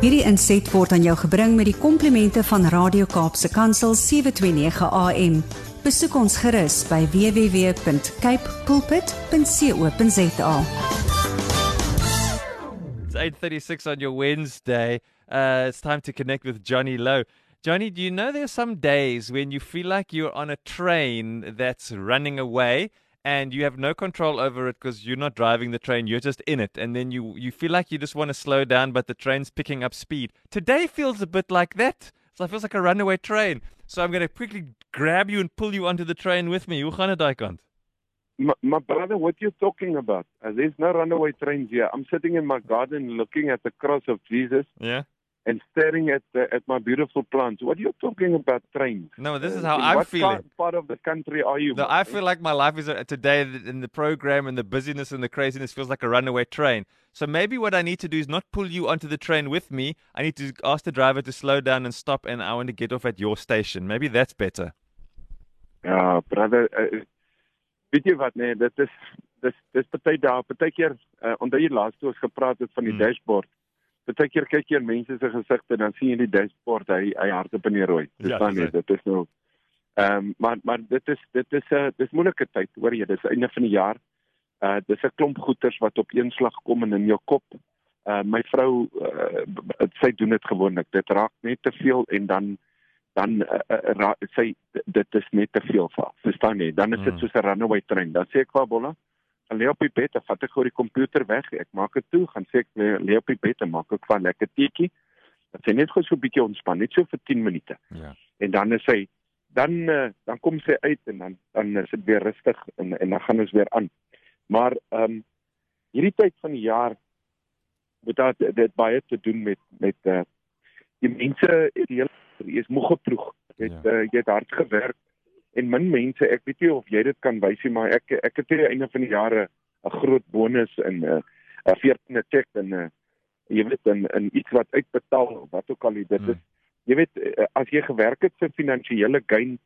Hierdie inset word aan jou gebring met die komplimente van Radio Kaapse Kansel 729 AM. Besoek ons gerus by www.cape pulpit.co.za. It's 8:36 on your Wednesday. Uh, it's time to connect with Johnny Lowe. Johnny, do you know there are some days when you feel like you're on a train that's running away and you have no control over it because you're not driving the train, you're just in it, and then you you feel like you just want to slow down, but the train's picking up speed. Today feels a bit like that. So it feels like a runaway train. So I'm going to quickly grab you and pull you onto the train with me. Hoe gaan dit daai kant? My, my brother, what you talking about? Uh, there's no runaway trains here. I'm sitting in my garden looking at the cross of Jesus Yeah. And staring at the, at my beautiful plants. What are you talking about trains? No, this is how in I'm what feeling. Part, part of the country are you? No, I feel like my life is uh, today in the program and the busyness and the craziness feels like a runaway train. So maybe what I need to do is not pull you onto the train with me. I need to ask the driver to slow down and stop, and I want to get off at your station. Maybe that's better. Ja, brother, uh, weet jy wat nee, dit is dis dis baie dae, baie keer uh, onder jy laas toe ons gepraat het van die hmm. dashboard. Baie keer kyk jy in mense se gesigte dan sien jy die dashboard hy hy hardop in die rooi. Dis Ja, dan nie, dit is nou ehm um, maar maar dit is dit is 'n uh, dis moeilike tyd, hoor jy, dis einde van die jaar. Uh dis 'n klomp goeters wat op een slag kom en in jou kop. Uh my vrou uh, sy doen dit gewoonlik. Dit raak net te veel en dan dan uh, uh, ra, sy dit is net te veel vir. Verstaan jy? Dan is dit Mm. soos 'n runaway train. Dan sê ek vir Bolla, gaan lê op die bed, dan vat ek gou die komputer weg. Ek maak dit toe, gaan sê ek lê, lê op die bed en maak ek van lekker teetjie. Dat sy net gou so 'n bietjie ontspan, net so vir 10 minute. Ja. En dan is sy dan uh, dan kom sy uit en dan dan is dit weer rustig en en dan gaan ons weer aan. Maar ehm um, hierdie tyd van die jaar moet dit dit baie te doen met met uh die mense die hele jy is moeg geploeg. Jy het Ja. uh, jy het hard gewerk en min mense, ek weet nie of jy dit kan wys nie, maar ek ek het hier einde van die jare 'n groot bonus en 'n uh, 'n 14de check en 'n uh, jy weet in in iets wat uitbetaal wat ook al dit Hmm. is jy weet uh, as jy gewerk het vir finansiële gain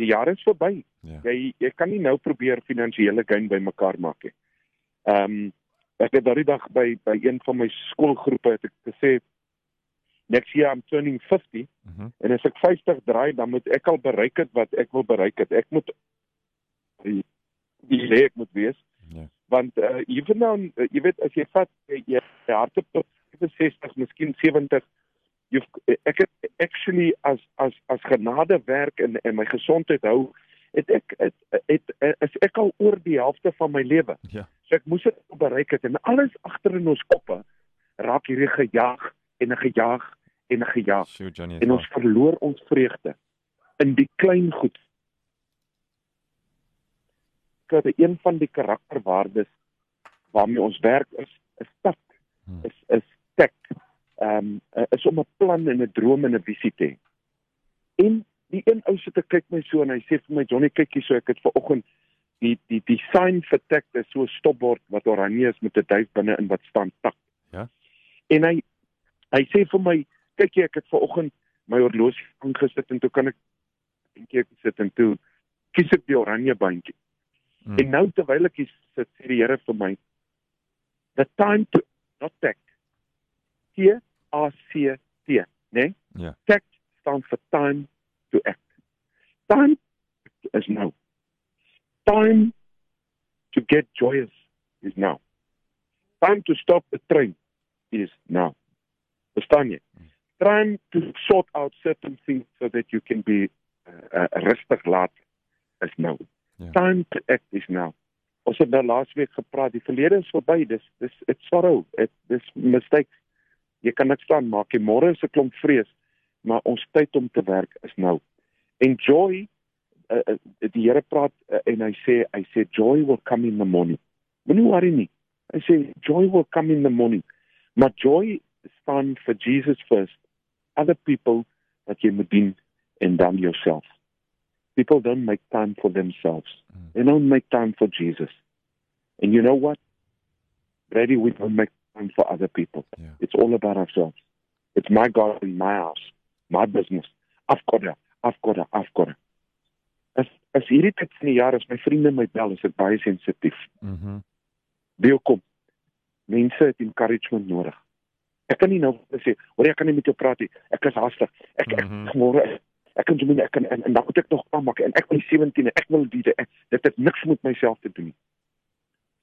die jaar is verby. Ja. Jy jy kan nie nou probeer finansiële gain bymekaar maak nie. Ehm um, ek het daardie dag by by een van my skoolgroepe het ek gesê next year I'm turning 50 Mhm. en as ek 50 draai dan moet ek al bereik het wat ek wil bereik het. Ek moet die die lê ek moet wees Ja. want uh, even nou uh, jy weet as jy vat jy, hardop tot 65 miskien 70 jy ek het actually as as as genade werk en en my gesondheid hou het ek het, het, het is ek al oor die helfte van my lewe Ja. so ek moes dit bereik het en alles agter in ons koppe raak hierdie gejaag en 'n gejaag en 'n gejaag Sure, Johnny. en ons verloor ons vreugde in die klein goed. Dat een van die karakterwaardes waarmee ons werk is is tak, Hmm. is is tek. Ehm um, is om 'n plan en 'n droom en 'n visie te hê. En die een ou sit te kyk my so en hy sê vir my Johnny kyk hier so ek het ver oggend die die die sign vir tek is so 'n stopbord wat oranje is met 'n duif binne in wat staan tak. Ja. En hy hy sê vir my kyk jy ek het ver oggend my horlosie aangesit en toe kan ek dink ek sit en toe kies ek die oranje bandjie. Mm. En nou terwyl ek hier sit sê die Here vir my the time to not tact. T A C T, né? Ja. Tact staan vir time to act. Time is now. Time to get joyous is now. Time to stop the train is now. Verstaan jy? Time to sort out certain things so that you can be uh, uh, rustig later is nou. Ja. Time to act is now. Ons het nou laasweek gepraat, die verlede is verby. Dis dis it's sorrow. It dis mistakes. Jy kan niks aan maak. nie. Môre is 'n klomp vrees, maar ons tyd om te werk is nou. Enjoy uh, uh, die Here praat uh, en hy sê hy sê joy will come in the morning. Moenie worry nie. Hy sê joy will come in the morning. Maar joy staan vir Jesus first. Other people wat jy moet dien en dan yourself. People don't make time for themselves. Mm. They don't make time for Jesus. And you know what? Brady, we don't make time for other people. Yeah. It's all about ourselves. It's my God in my house, my business. I've got it. I've got it. I've got it. As as hierdie tyd van die jaar as my vriende my bel, is ek baie sensitief. Mhm. Welkom. Mense het encouragement nodig. Ek kan nie nou sê, "Hoor ek kan nie met jou praat nie. Ek is haastig. Ek ek Mhm. môre ek kan doen ek kan en, en dan moet ek nog klaar maak en ek wil die 17 ek wil ek, dit het niks met myself te doen nie.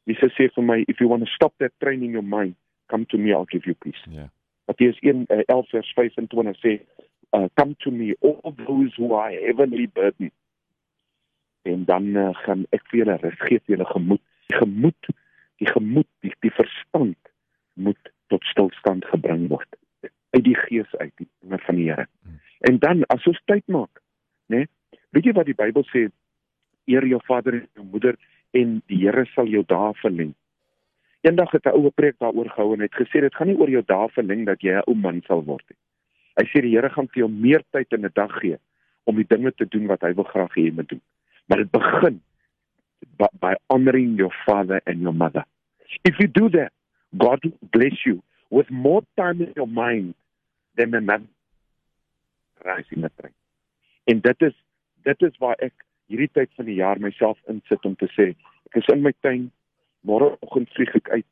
Jesus sê vir my, "If you want to stop that train in your mind, come to me, I'll give you peace." Ja. Matteus 1 uh, 11 vers 25 sê, uh, "Come to me, all those who are heavily burdened." En dan uh, gaan ek vir julle rus gee vir julle gemoed. Die gemoed, die gemoed, die, die verstand moet tot stilstand gebring word uit die gees uit die dinge van die Here. En dan as ons tyd maak, né? Nee, weet jy wat die Bybel sê? Eer jou vader en jou moeder en die Here sal jou dae verleng. Eendag het 'n oue preek daaroor gehou en het gesê dit gaan nie oor jou dae verleng dat jy 'n ou man sal word nie. Hy sê die Here gaan vir jou meer tyd in 'n dag gee om die dinge te doen wat hy wil graag hê jy moet doen. Maar dit begin by, by honoring your father and your mother. If you do that, God will bless you with more time in your mind than another rising a train. En dit is dit is waar ek hierdie tyd van die jaar myself insit om te sê ek is in my tuin môreoggend vlieg ek uit.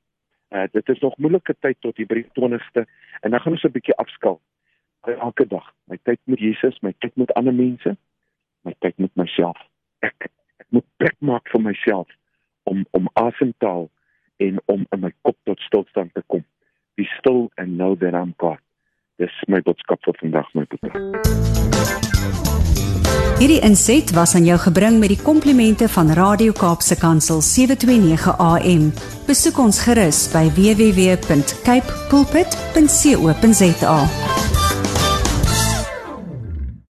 Uh, dit is nog moeilike tyd tot die 20ste en dan gaan ons 'n bietjie afskaal. Elke dag, my tyd met Jesus, my tyd met ander mense, my tyd met myself. Ek ek moet plek maak vir myself om om asem te haal en om in my kop tot stilstand te kom. Be still and know that I'm God. Dis my boodskap vir vandag my broer. Hierdie inset was aan jou gebring met die komplimente van Radio Kaapse Kansel 729 AM. Besoek ons gerus by www.cape pulpit.co.za.